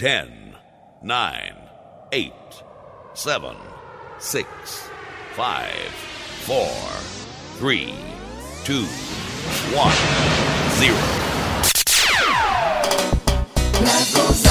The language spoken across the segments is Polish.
10, 9, 8, 7, 6, 5, 4, 3, 2, 1, 0.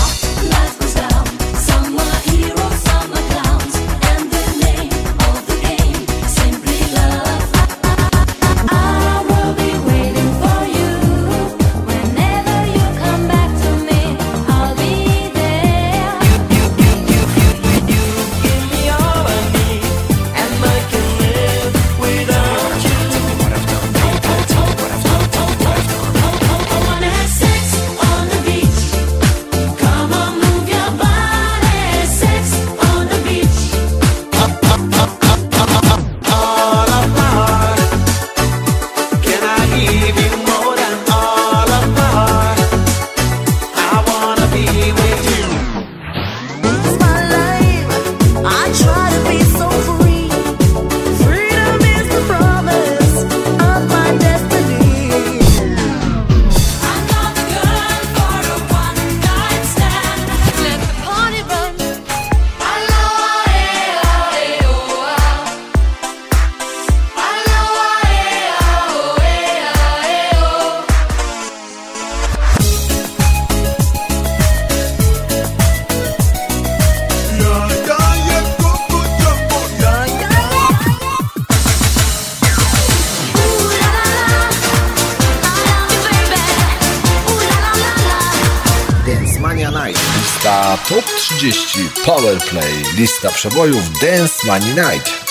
lista przebojów Dance Money Night.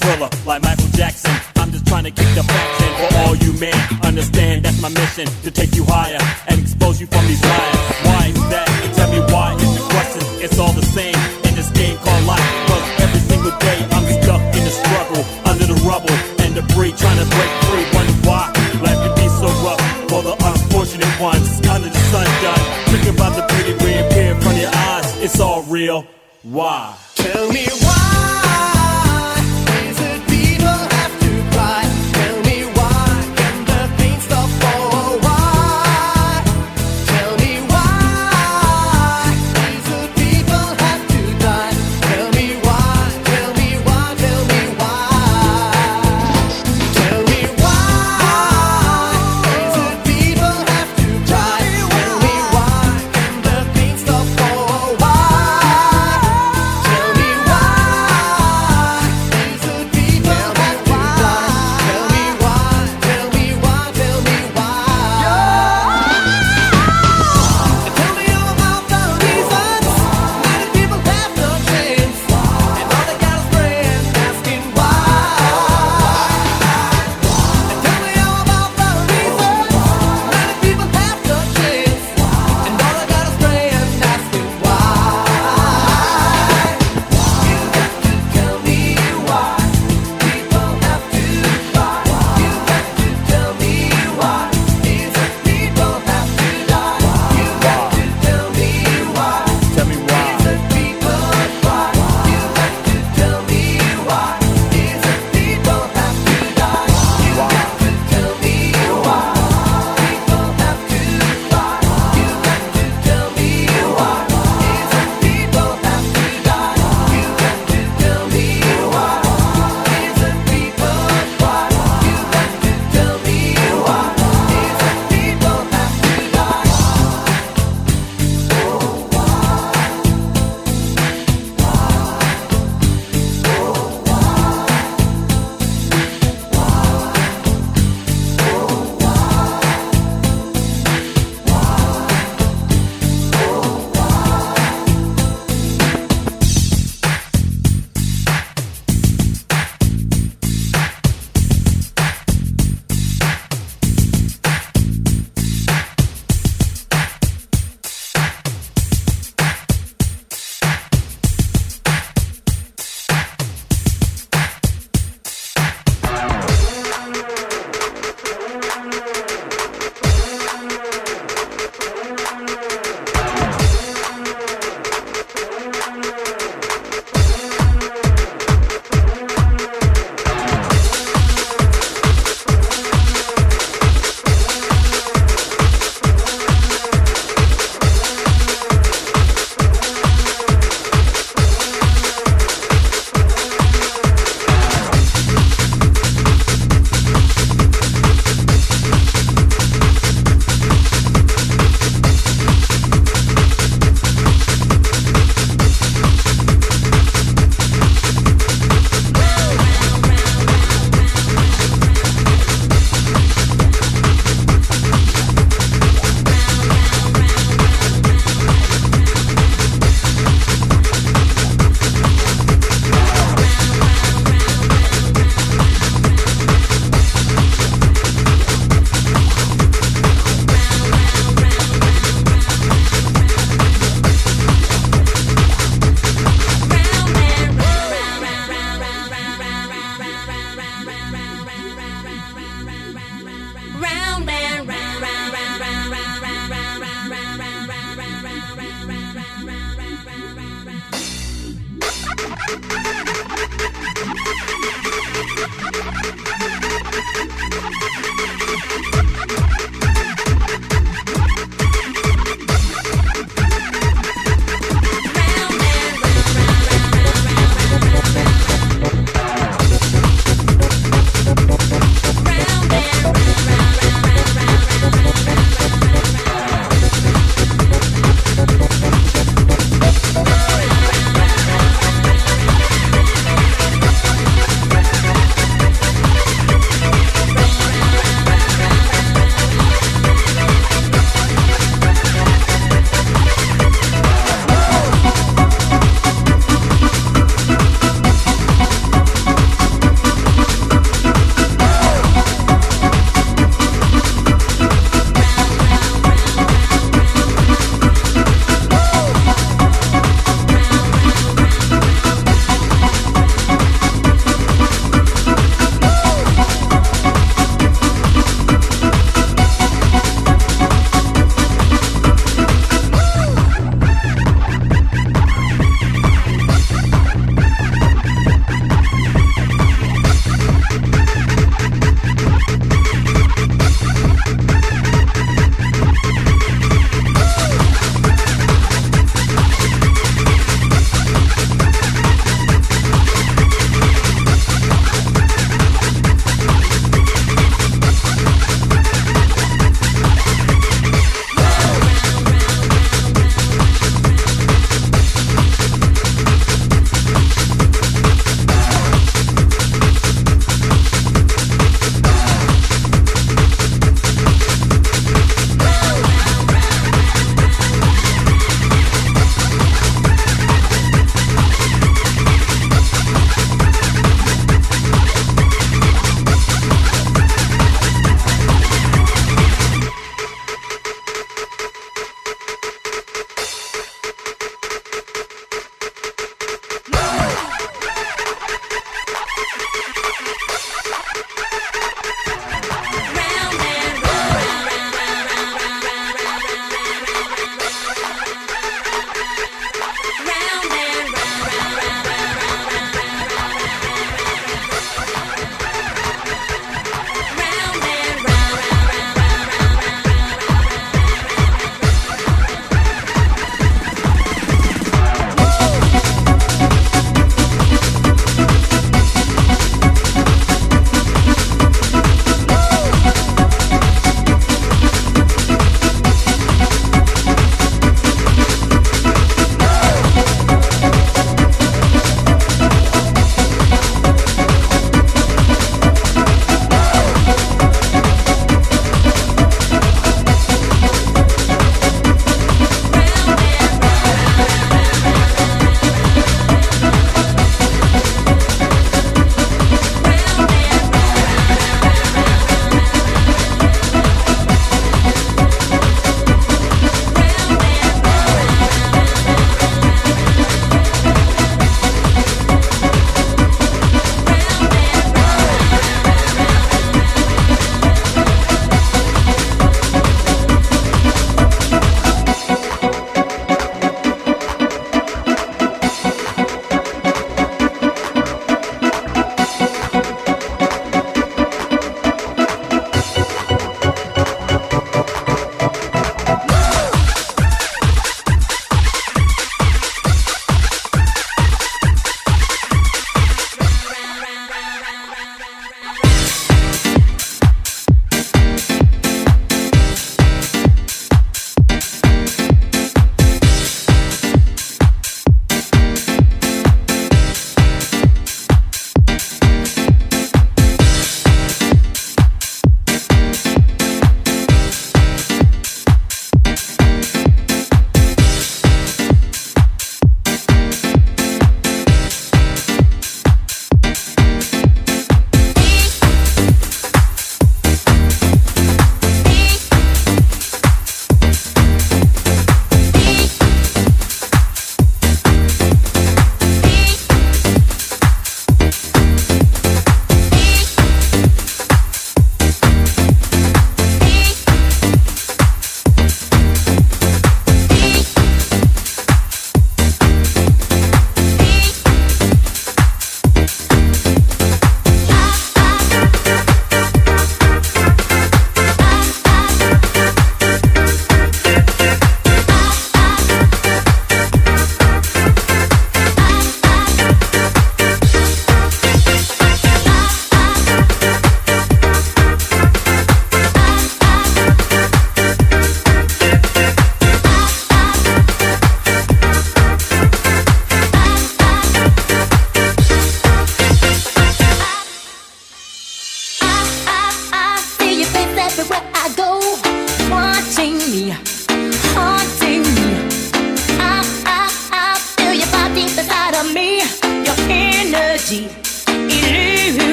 Thriller, like Michael Jackson. I'm just trying to kick the facts in for all you men. Understand that's my mission to take you higher and expose you from these liars. Why is that? Tell me why is the question. It's all the same in this game called life. Cause every single day I'm stuck in the struggle, under the rubble and debris, trying to break free. Wonder why life can be so rough for the unfortunate ones. Under the sun done, thinking about the beauty reappear in front of your eyes. It's all real. Why? Tell me why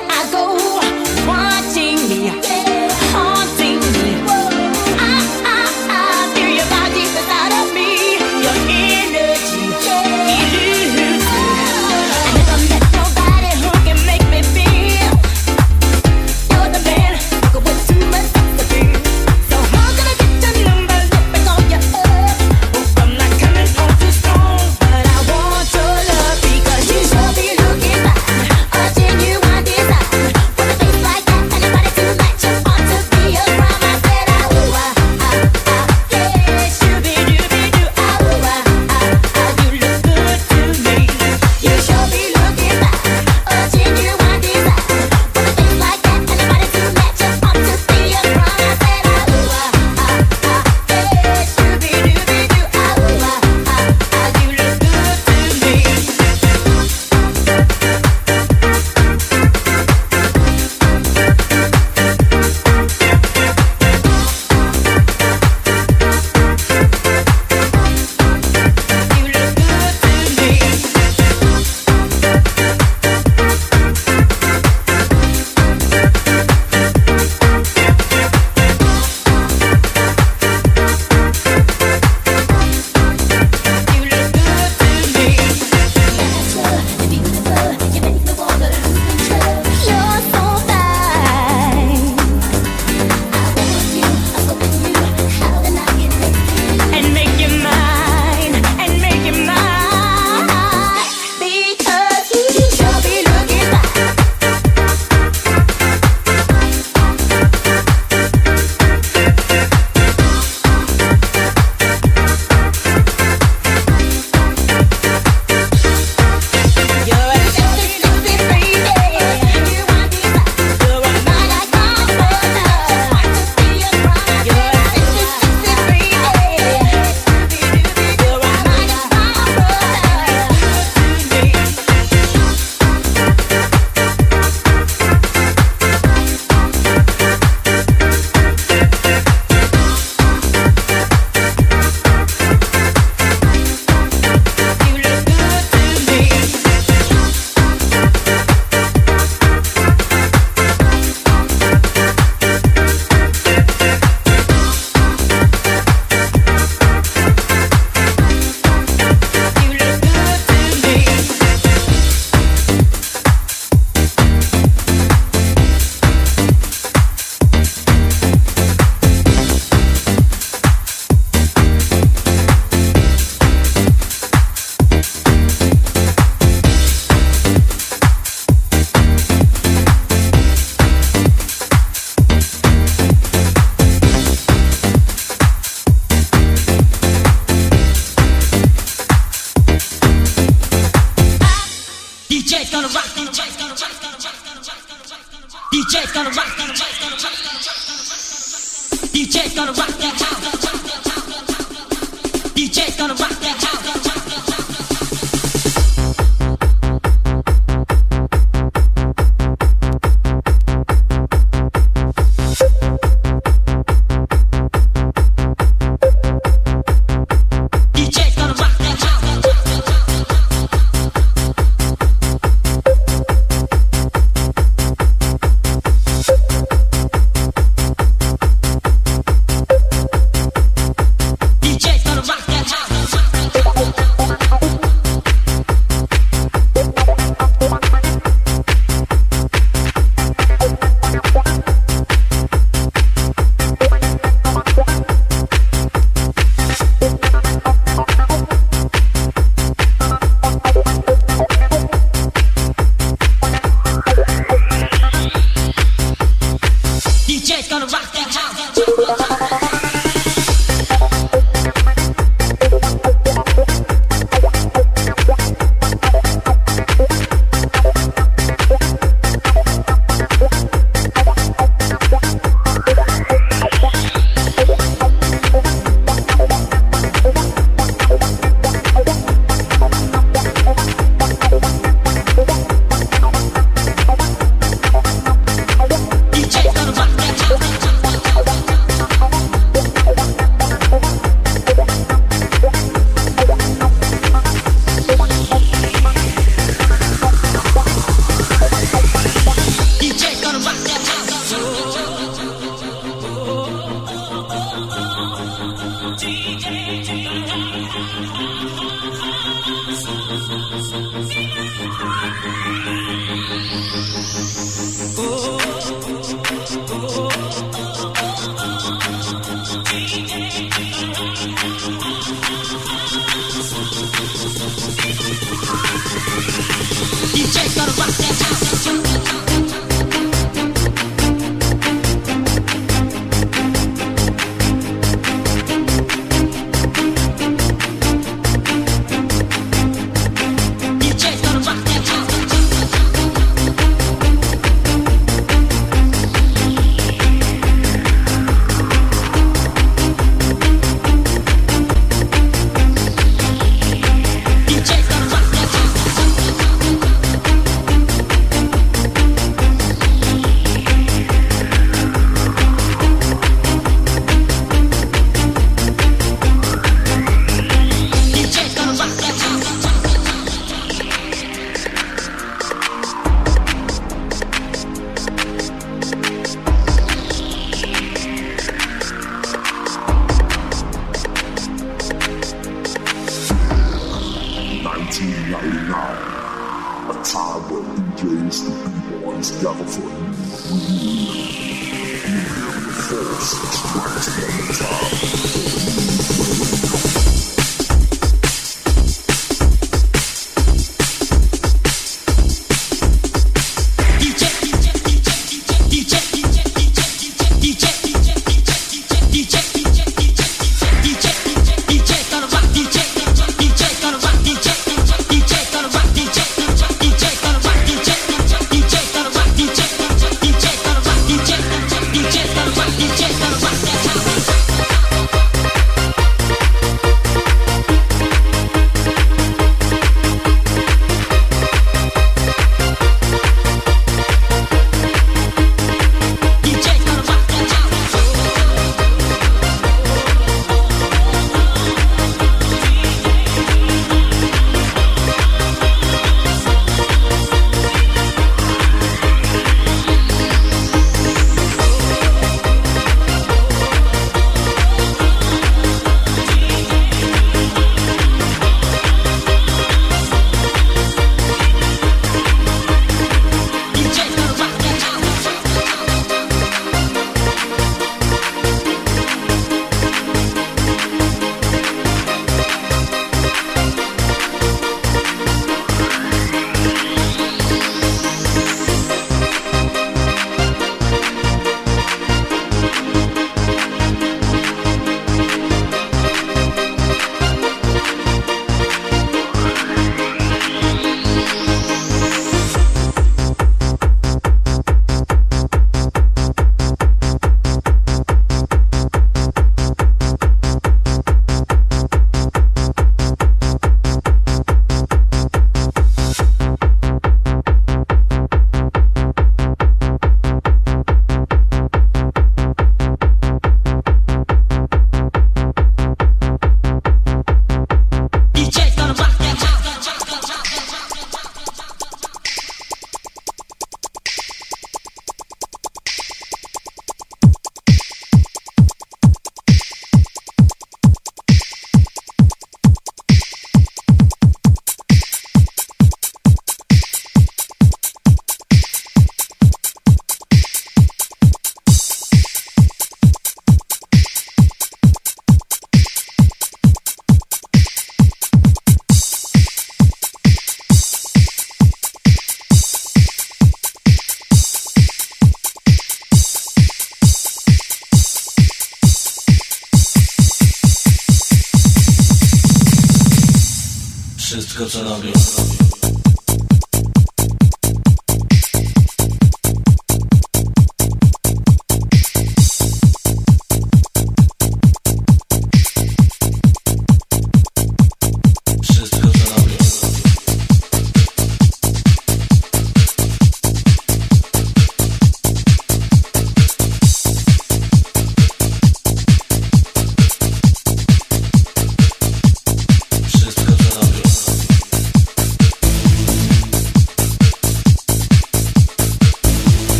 I go,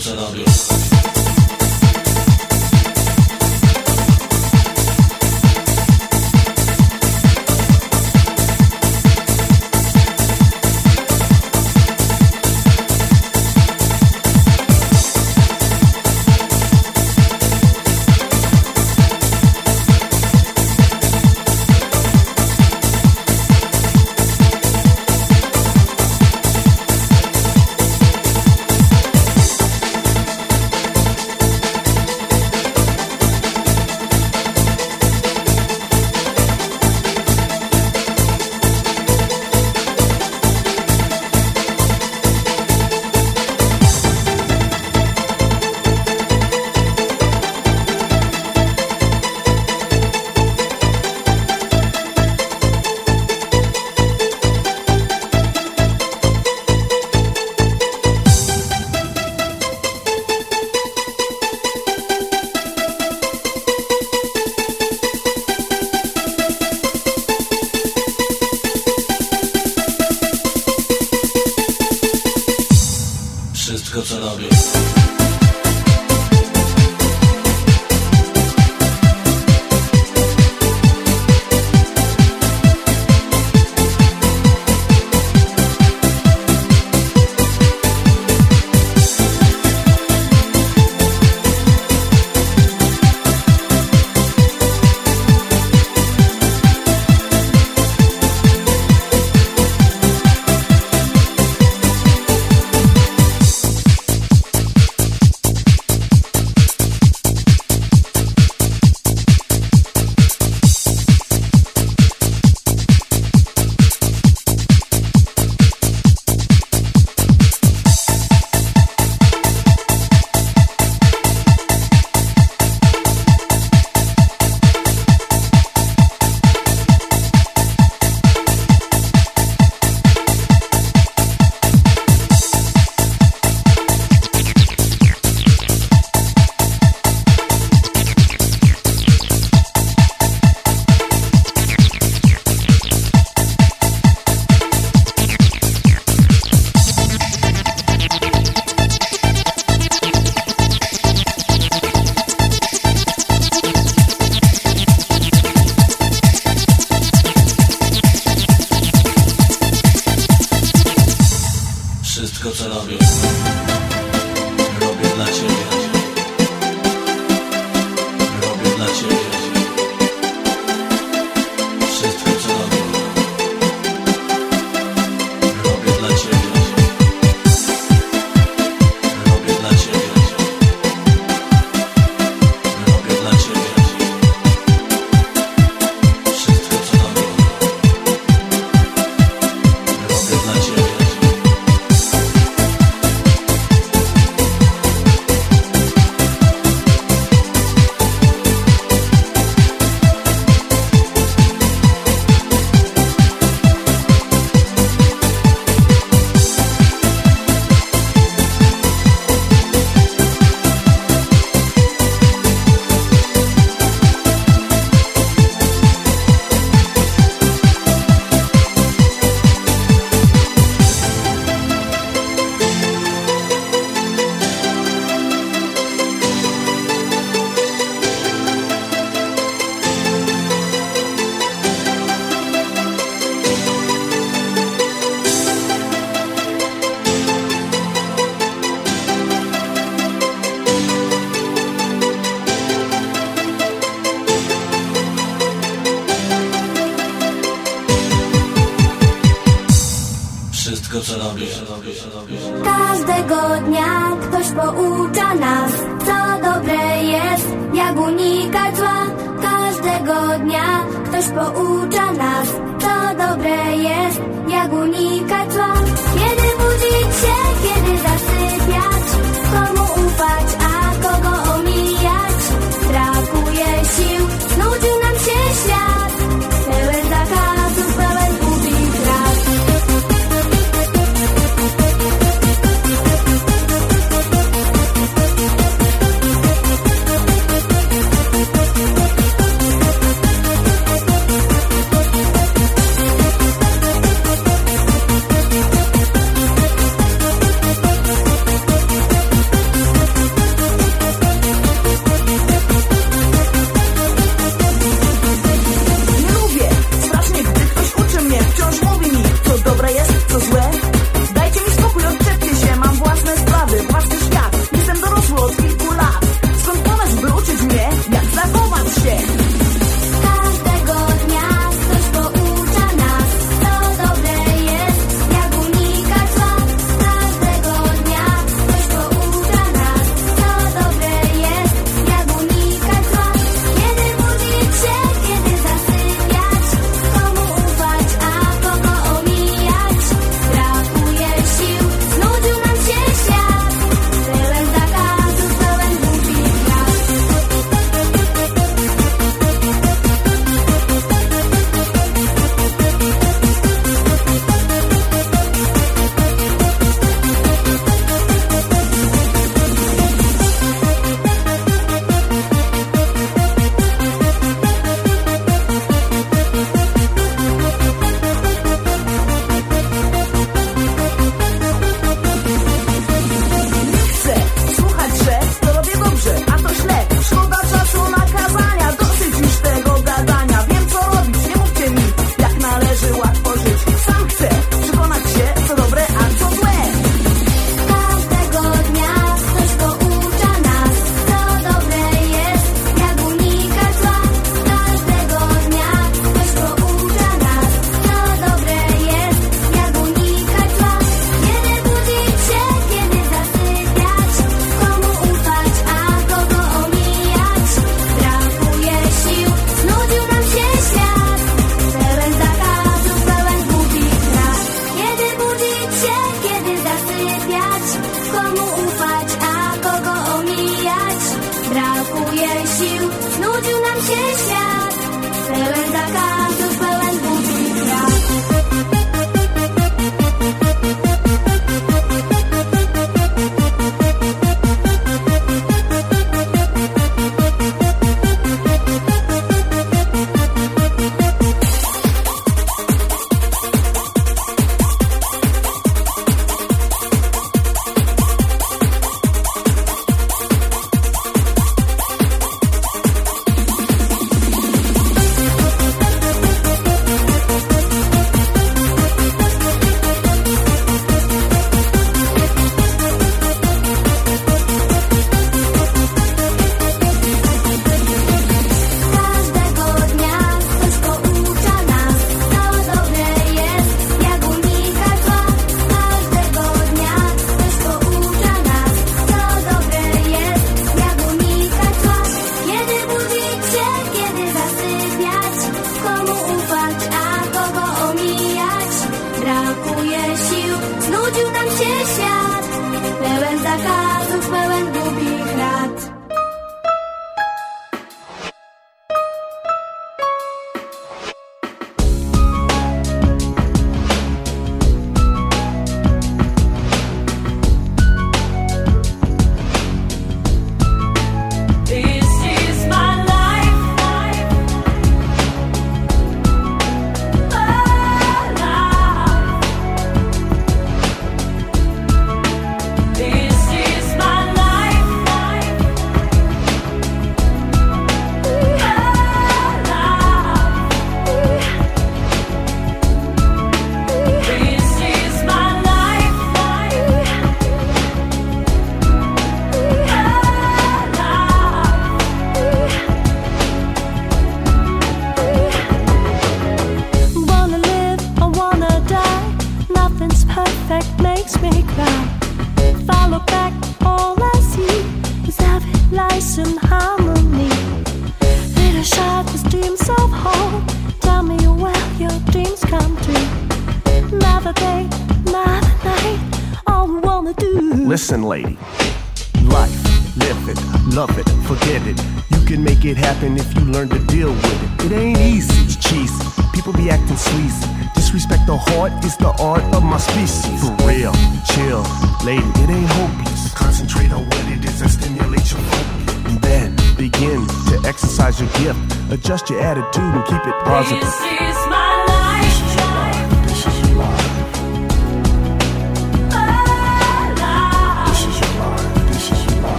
co na dół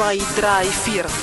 vai, dry, fear.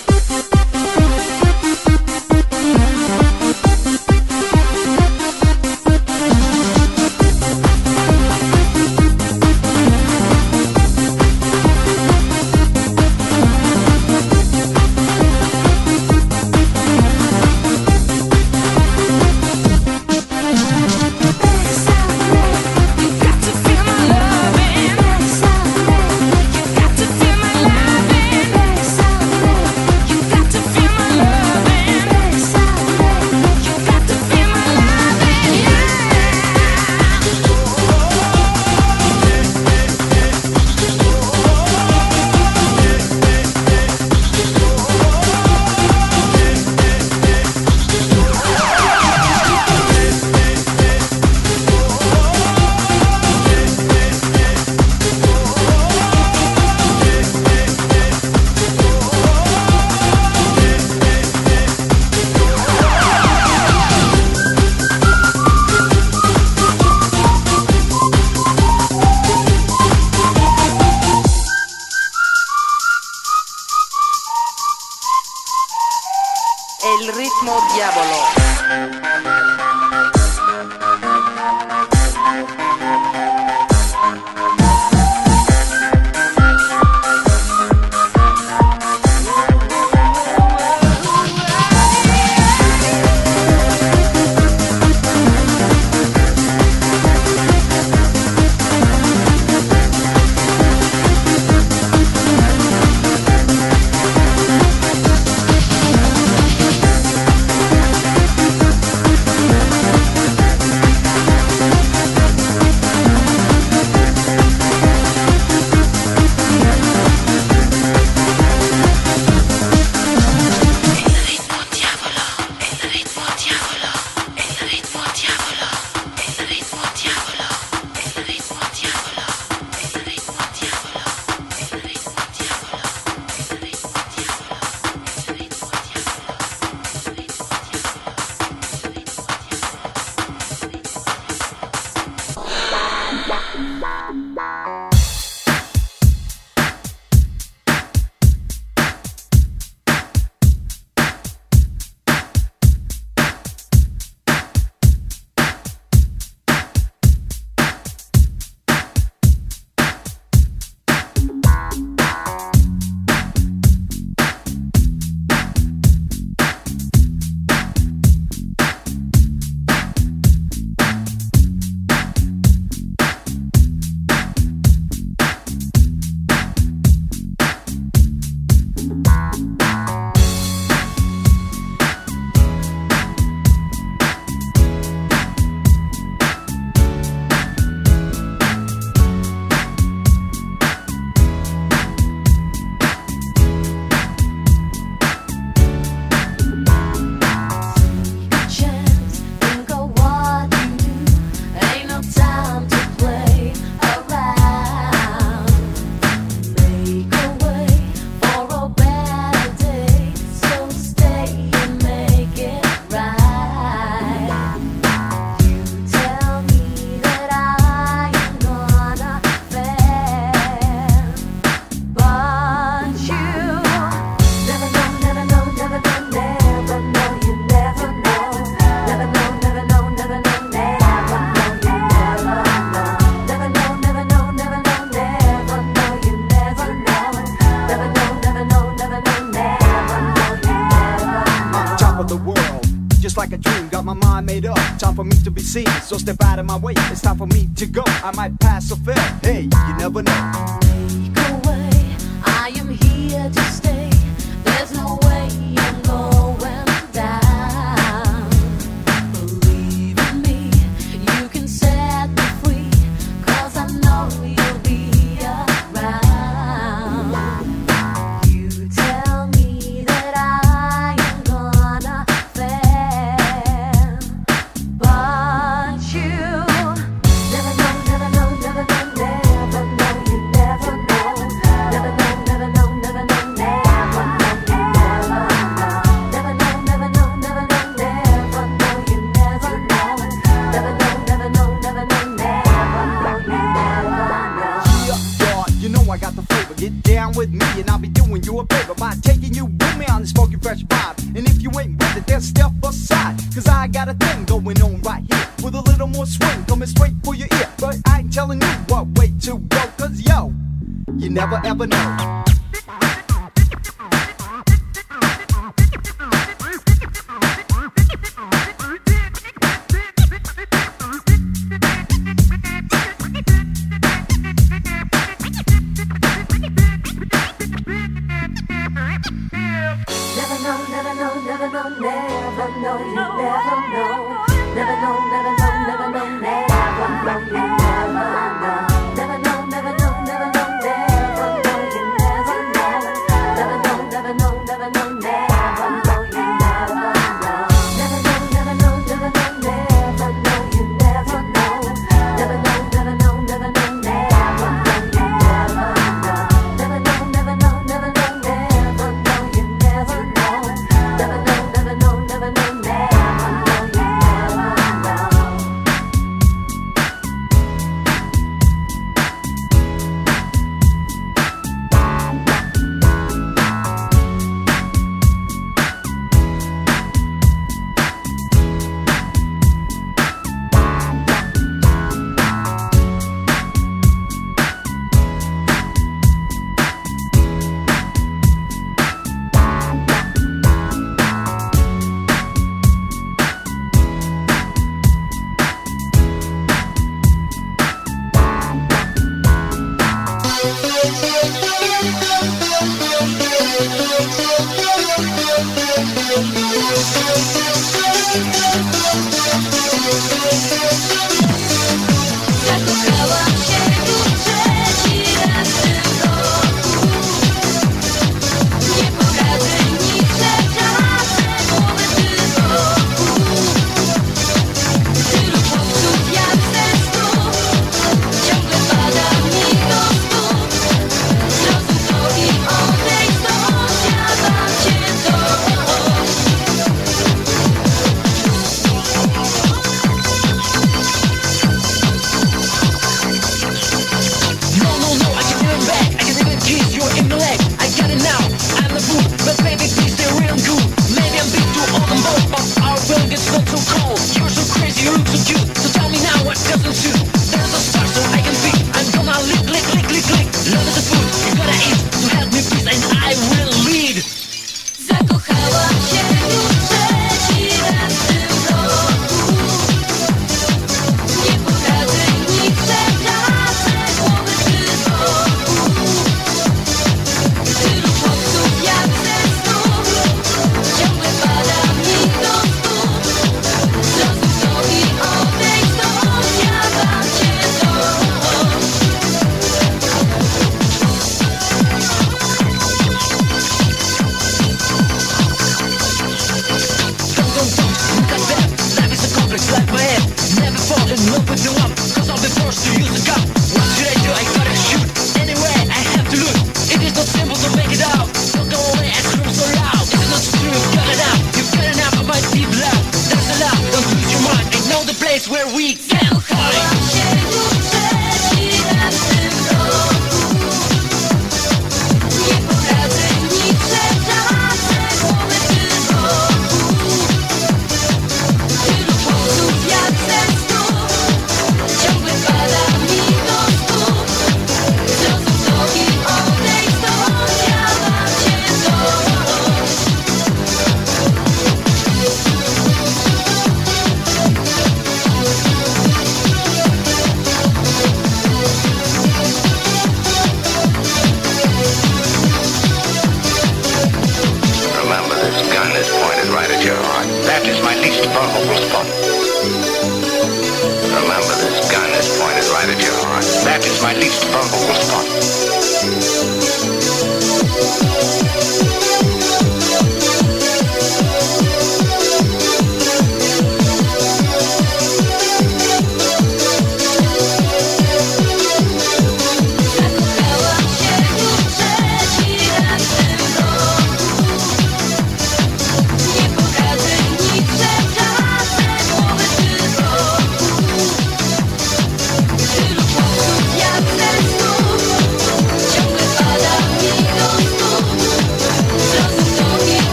like a dream. Got my mind made up, time for me to be seen. So step out of my way, it's time for me to go. I might pass or fail, hey, you never know. Take away, I am here to stay.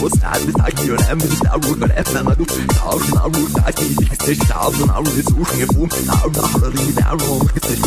بوست عدت عكي وأنا قام بتتعور برقبنا مدوخ تعور تعور تعكي ديك ستيج تعور نعور نزوش نفوم تعور أحراري تعور ما كنتش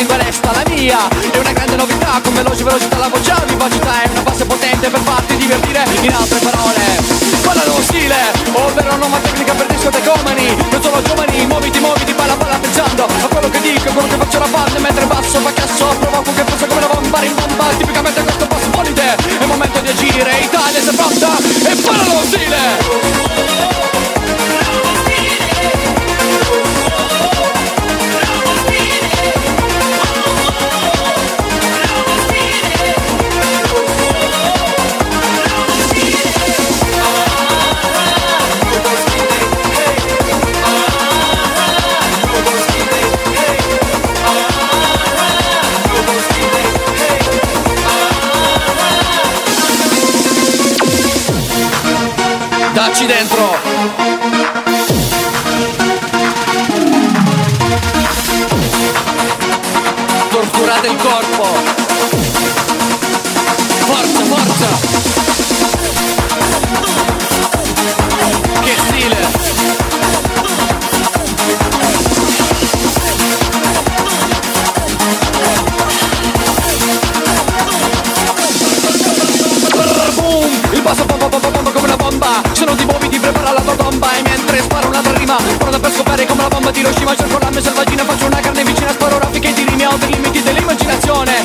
lingua resta la mia. È una grande novità con veloce velocità la voce vivacità È una base potente per farti divertire in altre parole. Parla dello stile, ovvero norma tecnica per discotecomani Non sono giovani, muoviti, muoviti, balla, balla pensando A quello che dico, quello che faccio la parte Mentre basso fa cazzo, provoco che passa come una bomba rimbomba. Tipicamente questo passo volite, è momento di agire Italia sei pronta e parla dello stile. Come la bomba di Hiroshima. Cerco l'arma selvaggina Faccio una carne vicina Sparo raffiche di rimi oltre i limiti dell'immaginazione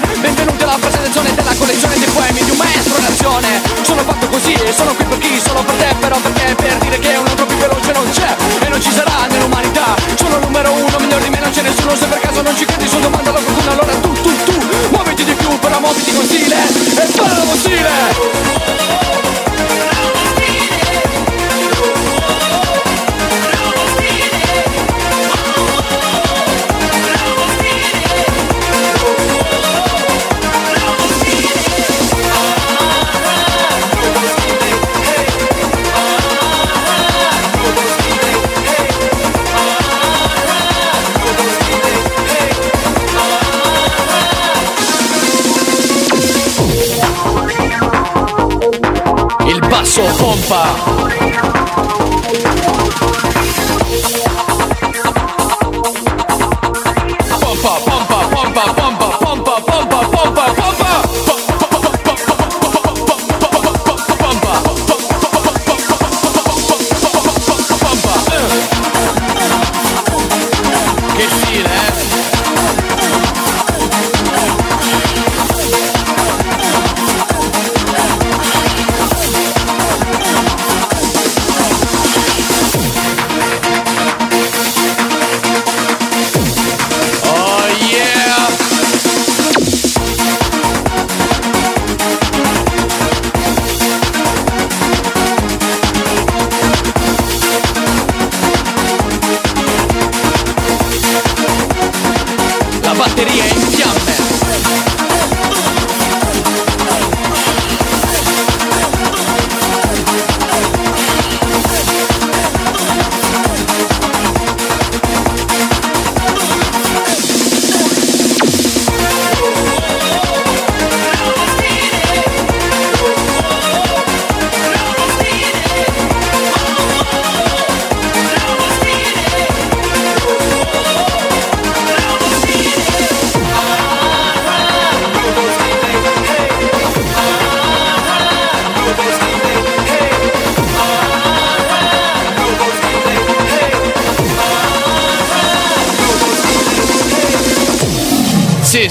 nazione Sono fatto così e sono qui per chi? Solo per te però perché? Per dire che un altro più veloce non c'è E non ci sarà nell'umanità. Sono numero uno miglior di me non c'è nessuno. Se per caso non ci credi su domanda a qualcuno Allora tu tu tu Muoviti di più però muoviti con stile E parla con stile 做梦吧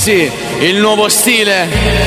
Sì, il nuovo stile.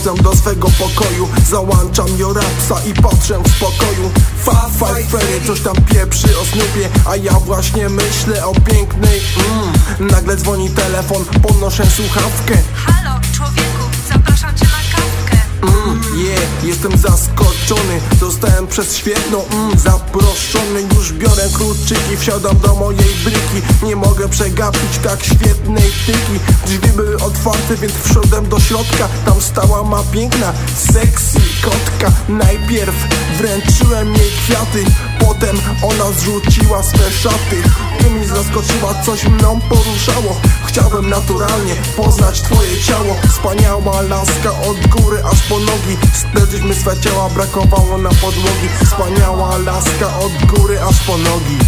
Wchodzę do swego pokoju. Załączam Jorapsa i patrzę w spokoju. Fa, five Freddy coś tam pieprzy o Snoopie A ja właśnie myślę o pięknej mm. Nagle dzwoni telefon, podnoszę słuchawkę. Halo, człowieku, zapraszam cię na kawkę. Mm, yeah, jestem zaskoczony Zostałem przez świetną, mm, zaproszony. Już biorę kluczyki, wsiadam do mojej bryki. Nie mogę przegapić tak świetnej tyki Drzwi były otwarte, więc wszedłem do środka. Tam stała ma piękna, sexy kotka. Najpierw wręczyłem jej kwiaty Potem ona zrzuciła swe szaty. Ty mnie zaskoczyła, coś mną poruszało. Chciałem naturalnie poznać twoje ciało. Wspaniała laska od góry aż po nogi. Splegliśmy swe ciała, brakowało na podłogi. Wspaniała laska od góry aż po nogi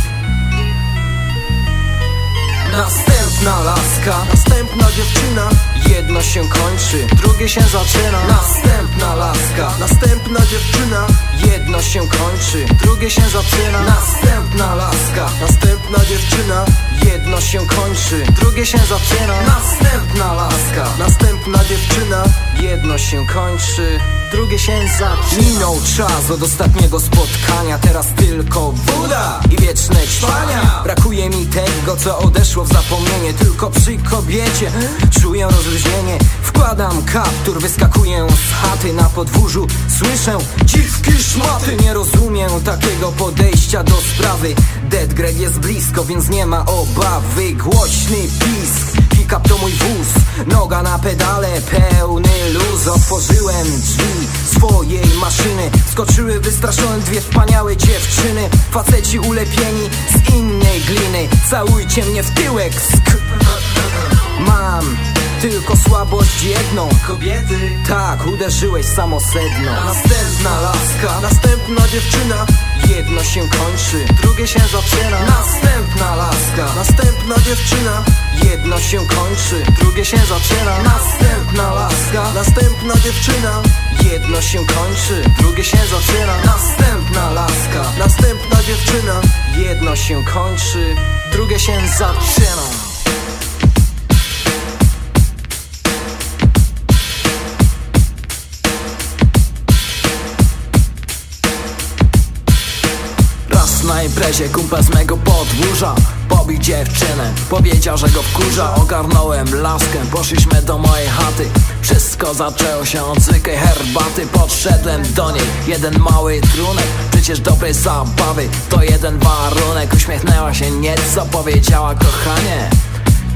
Następna laska, następna dziewczyna jedno się kończy, drugie się zaczyna. Następna laska, następna dziewczyna jedno się kończy, drugie się zaczyna. Następna laska, następna dziewczyna jedno się kończy, drugie się zaczyna. Następna laska, następna dziewczyna jedno się kończy, drugie się zaczyna. Minął czas od ostatniego spotkania, teraz tylko woda i wieczne ćwania. Brakuje mi tego, co odeszło w zapomnienie Tylko przy kobiecie czuję rozluźnienie Wkładam kaptur, wyskakuję z chaty na podwórzu. Słyszę dziwki szmaty. Nie rozumiem takiego podejścia do sprawy. Dead Greg jest blisko, więc nie ma obawy. Głośny pisk Pick-up to mój wóz, noga na pedale, pełny luz. Otworzyłem drzwi swojej maszyny. Skoczyły wystraszone dwie wspaniałe dziewczyny. Faceci ulepieni z innej gliny. Całujcie mnie w tyłek, sk Mam tylko słabość jedną. Kobiety? Tak, uderzyłeś samo sedno. Następna laska, następna dziewczyna. Jedno się kończy, drugie się zaczyna. Następna laska, następna dziewczyna. Jedno się kończy, drugie się zaczyna. Następna laska, następna dziewczyna. Jedno się kończy, drugie się zaczyna. Następna laska, następna dziewczyna. Jedno się kończy, drugie się zaczyna na imprezie kumpel z mego podwórza. Pobił dziewczynę, powiedział, że go wkurza. Ogarnąłem laskę, poszliśmy do mojej chaty. Wszystko zaczęło się od zwykłej herbaty. Podszedłem do niej, jeden mały trunek. Przecież dobrej zabawy, to jeden warunek. Uśmiechnęła się nieco, powiedziała kochanie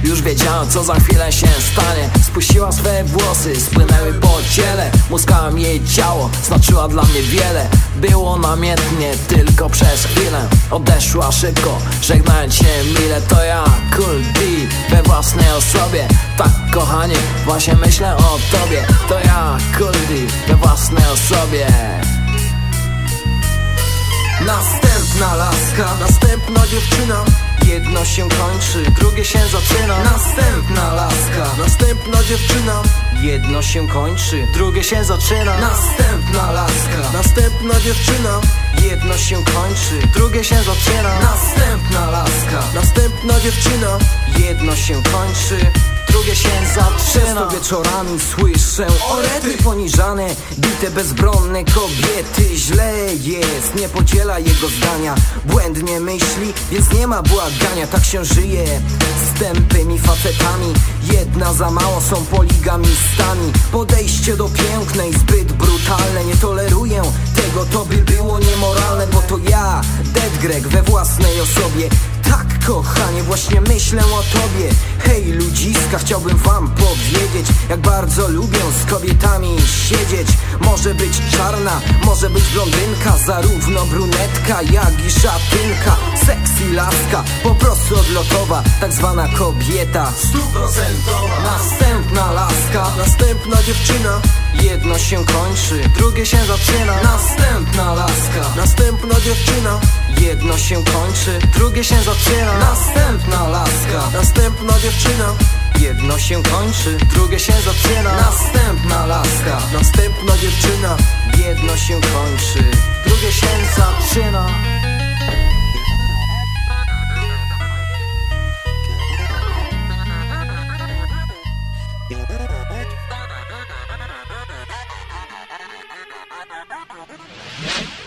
już wiedziałem co za chwilę się stanie. Spuściła swe włosy, spłynęły po ciele. Muskałem jej ciało, znaczyła dla mnie wiele. Było namiętnie tylko przez chwilę. Odeszła szybko, żegnając się mile. To ja, Cool D, we własnej osobie. Tak kochanie, właśnie myślę o tobie. To ja, Cool D, we własnej osobie. Następna laska, następna dziewczyna Jedno się kończy, drugie się zaczyna. Następna laska, następna dziewczyna. Jedno się kończy, drugie się zaczyna. Następna laska, następna dziewczyna. Jedno się kończy, drugie się zaczyna. Następna laska, następna dziewczyna. Jedno się kończy, drugie się zaczyna Często wieczorami słyszę orety poniżane Bite bezbronne kobiety. Źle jest, nie podziela jego zdania. Błędnie myśli, więc nie ma błagania. Tak się żyje z tępymi facetami. Jedna za mało są poligamistami. Podejście do pięknej zbyt brutalne. Nie toleruję tego, to by było niemoralne Bo to ja, Dead Greg we własnej osobie. Tak, kochanie, właśnie myślę o tobie. Hej, ludziska, chciałbym wam powiedzieć Jak bardzo lubię z kobietami siedzieć. Może być czarna, może być blondynka Zarówno brunetka, jak i szatynka. Sexy laska, po prostu odlotowa Tak zwana kobieta. Stuprocentowa. Następna laska, następna dziewczyna. Jedno się kończy, drugie się zaczyna. Następna laska, następna dziewczyna. Jedno się kończy, drugie się zaczyna Następna laska, następna dziewczyna. Jedno się kończy, drugie się zaczyna. Następna laska, następna dziewczyna. Jedno się kończy, drugie się zaczyna.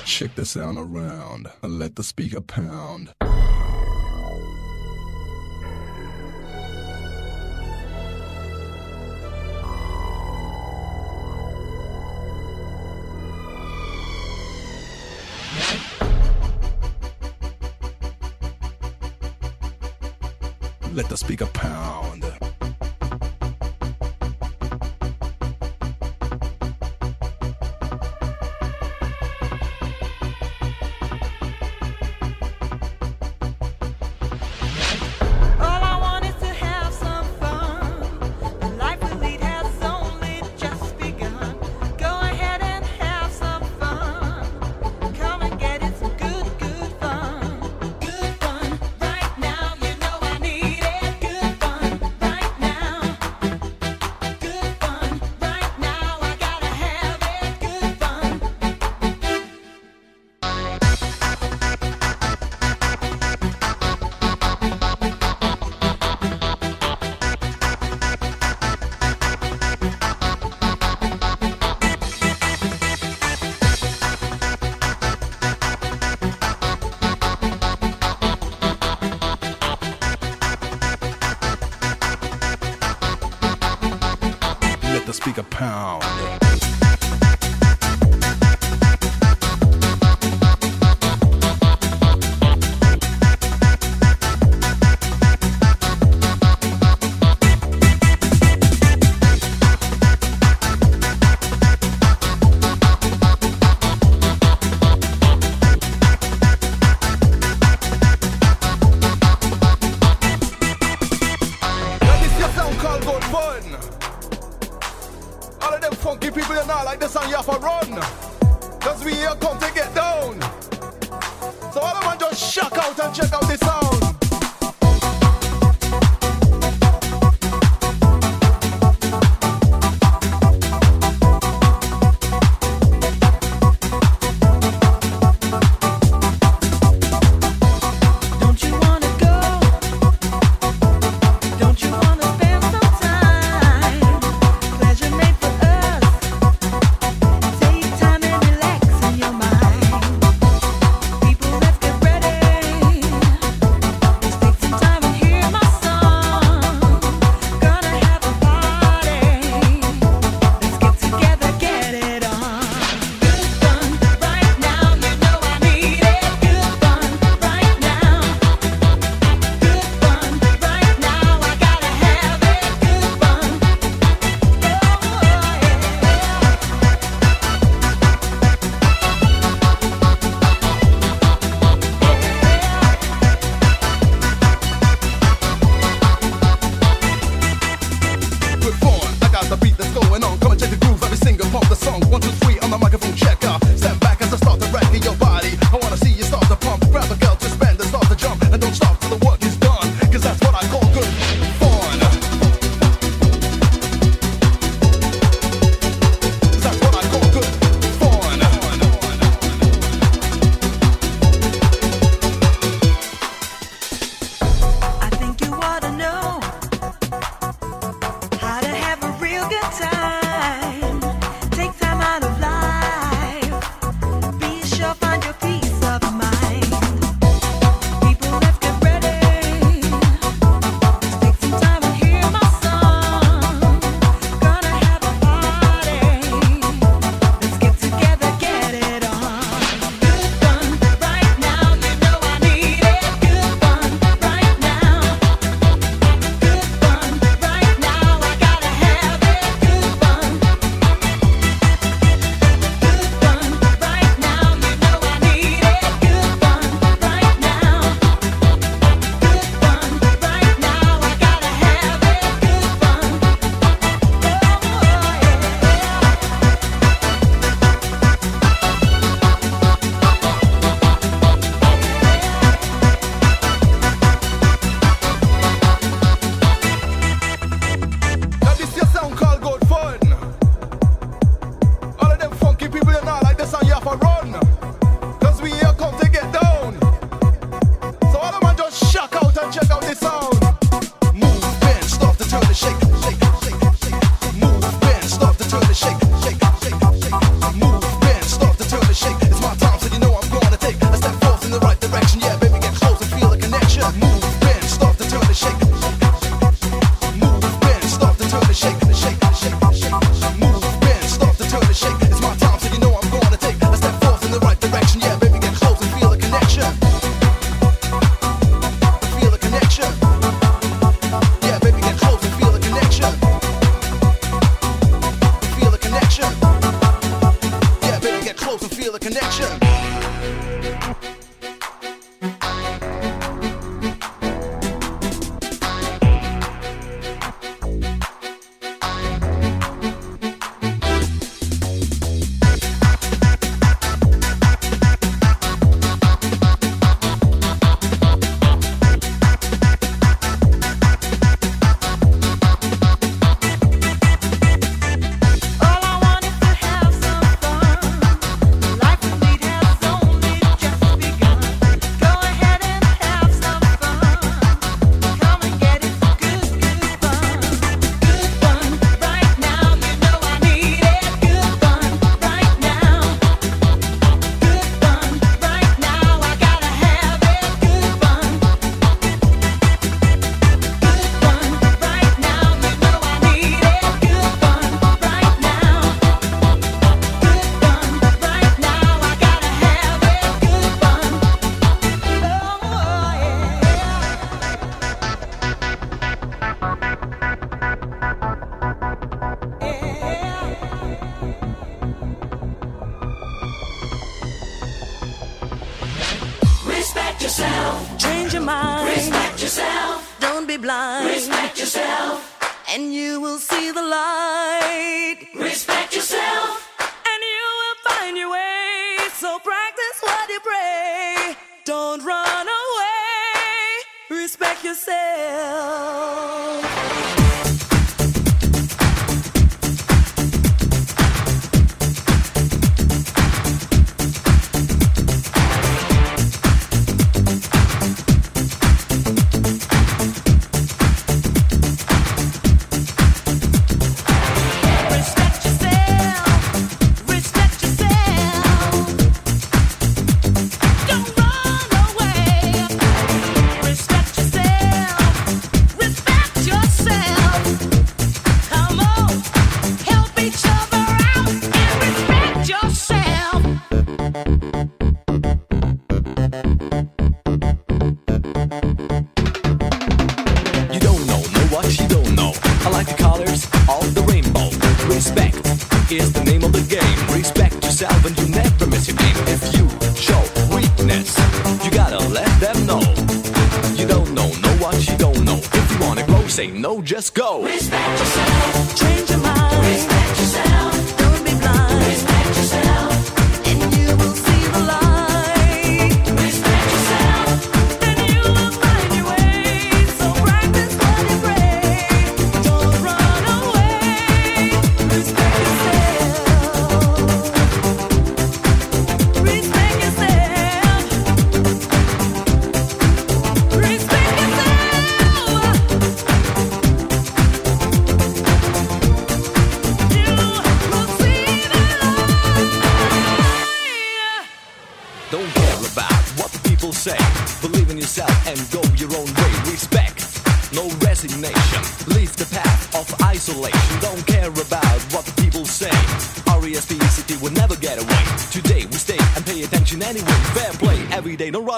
Check the sound around and let the speaker pound. Let the speaker pound.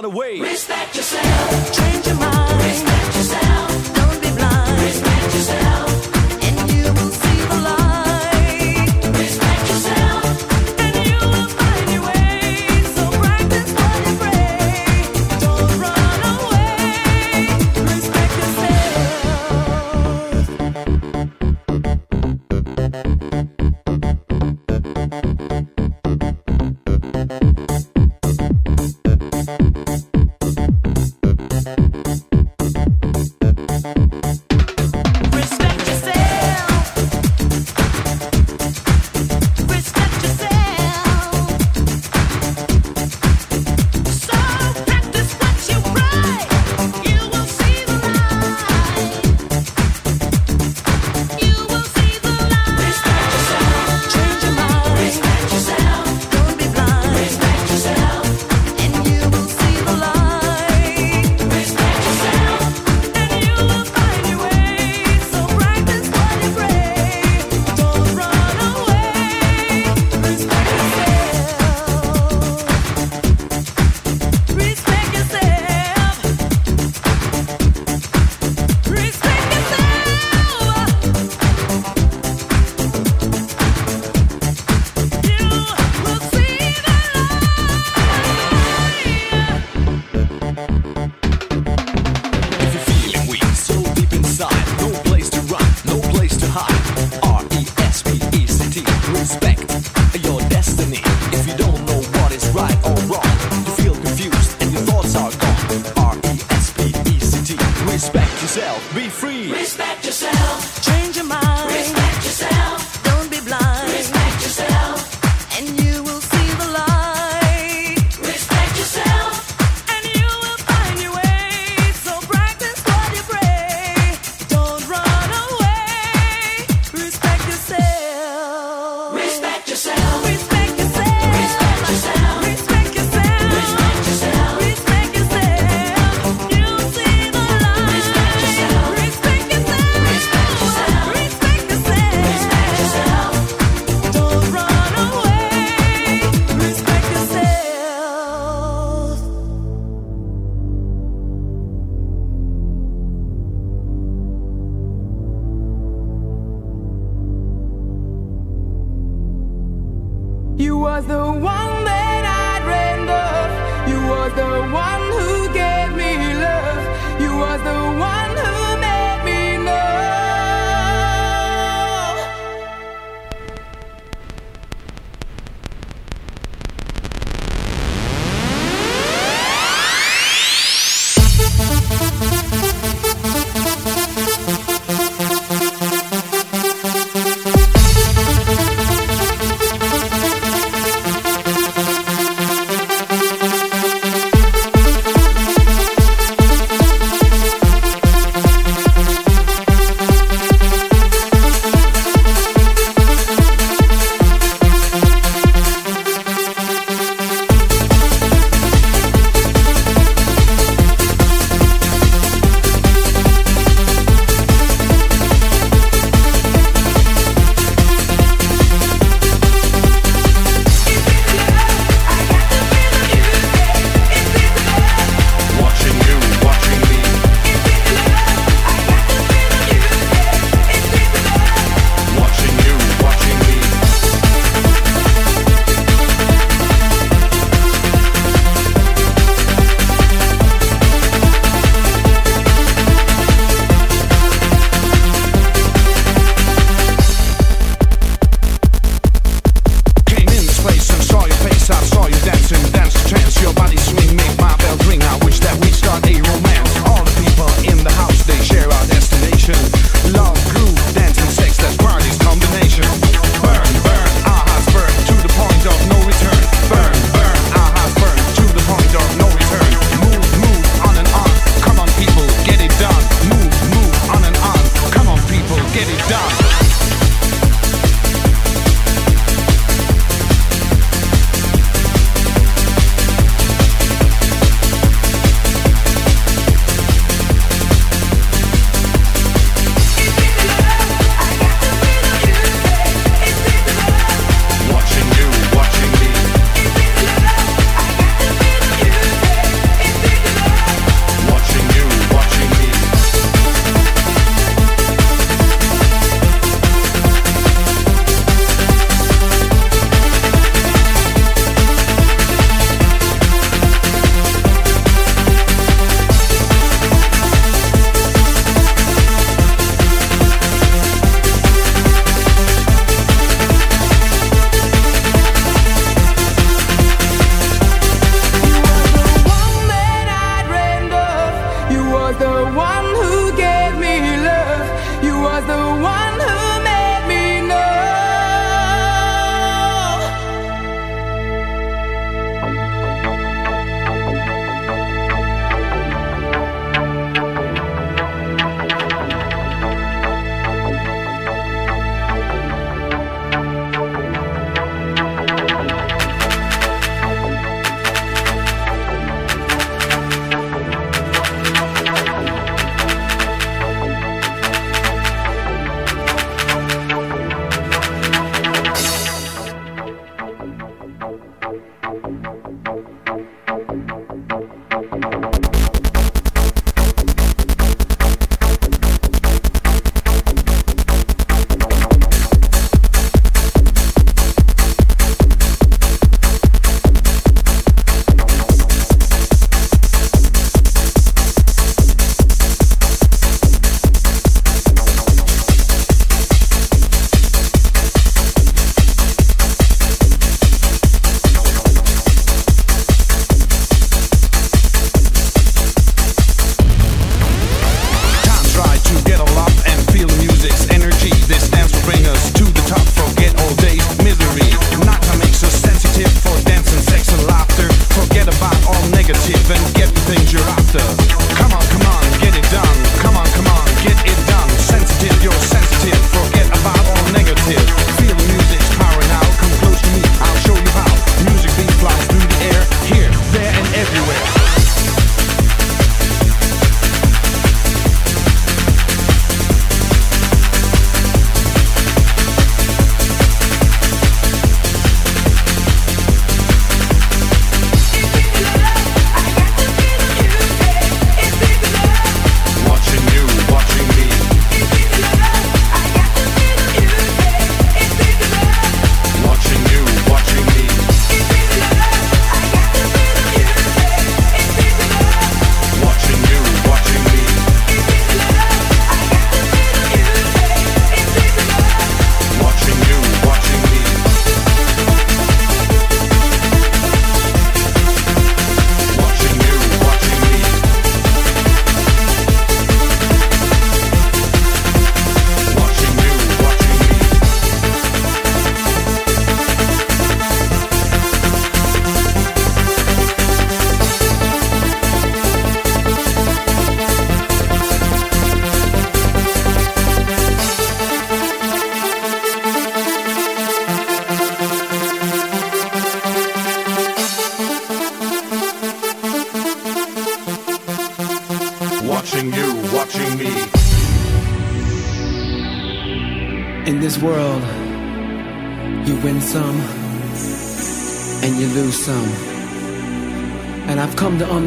lot of ways. one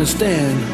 understand.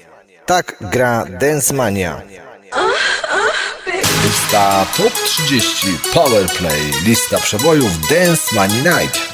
Tak gra Dance Mania. Lista Top 30 Powerplay. Lista przebojów Dance Money Night.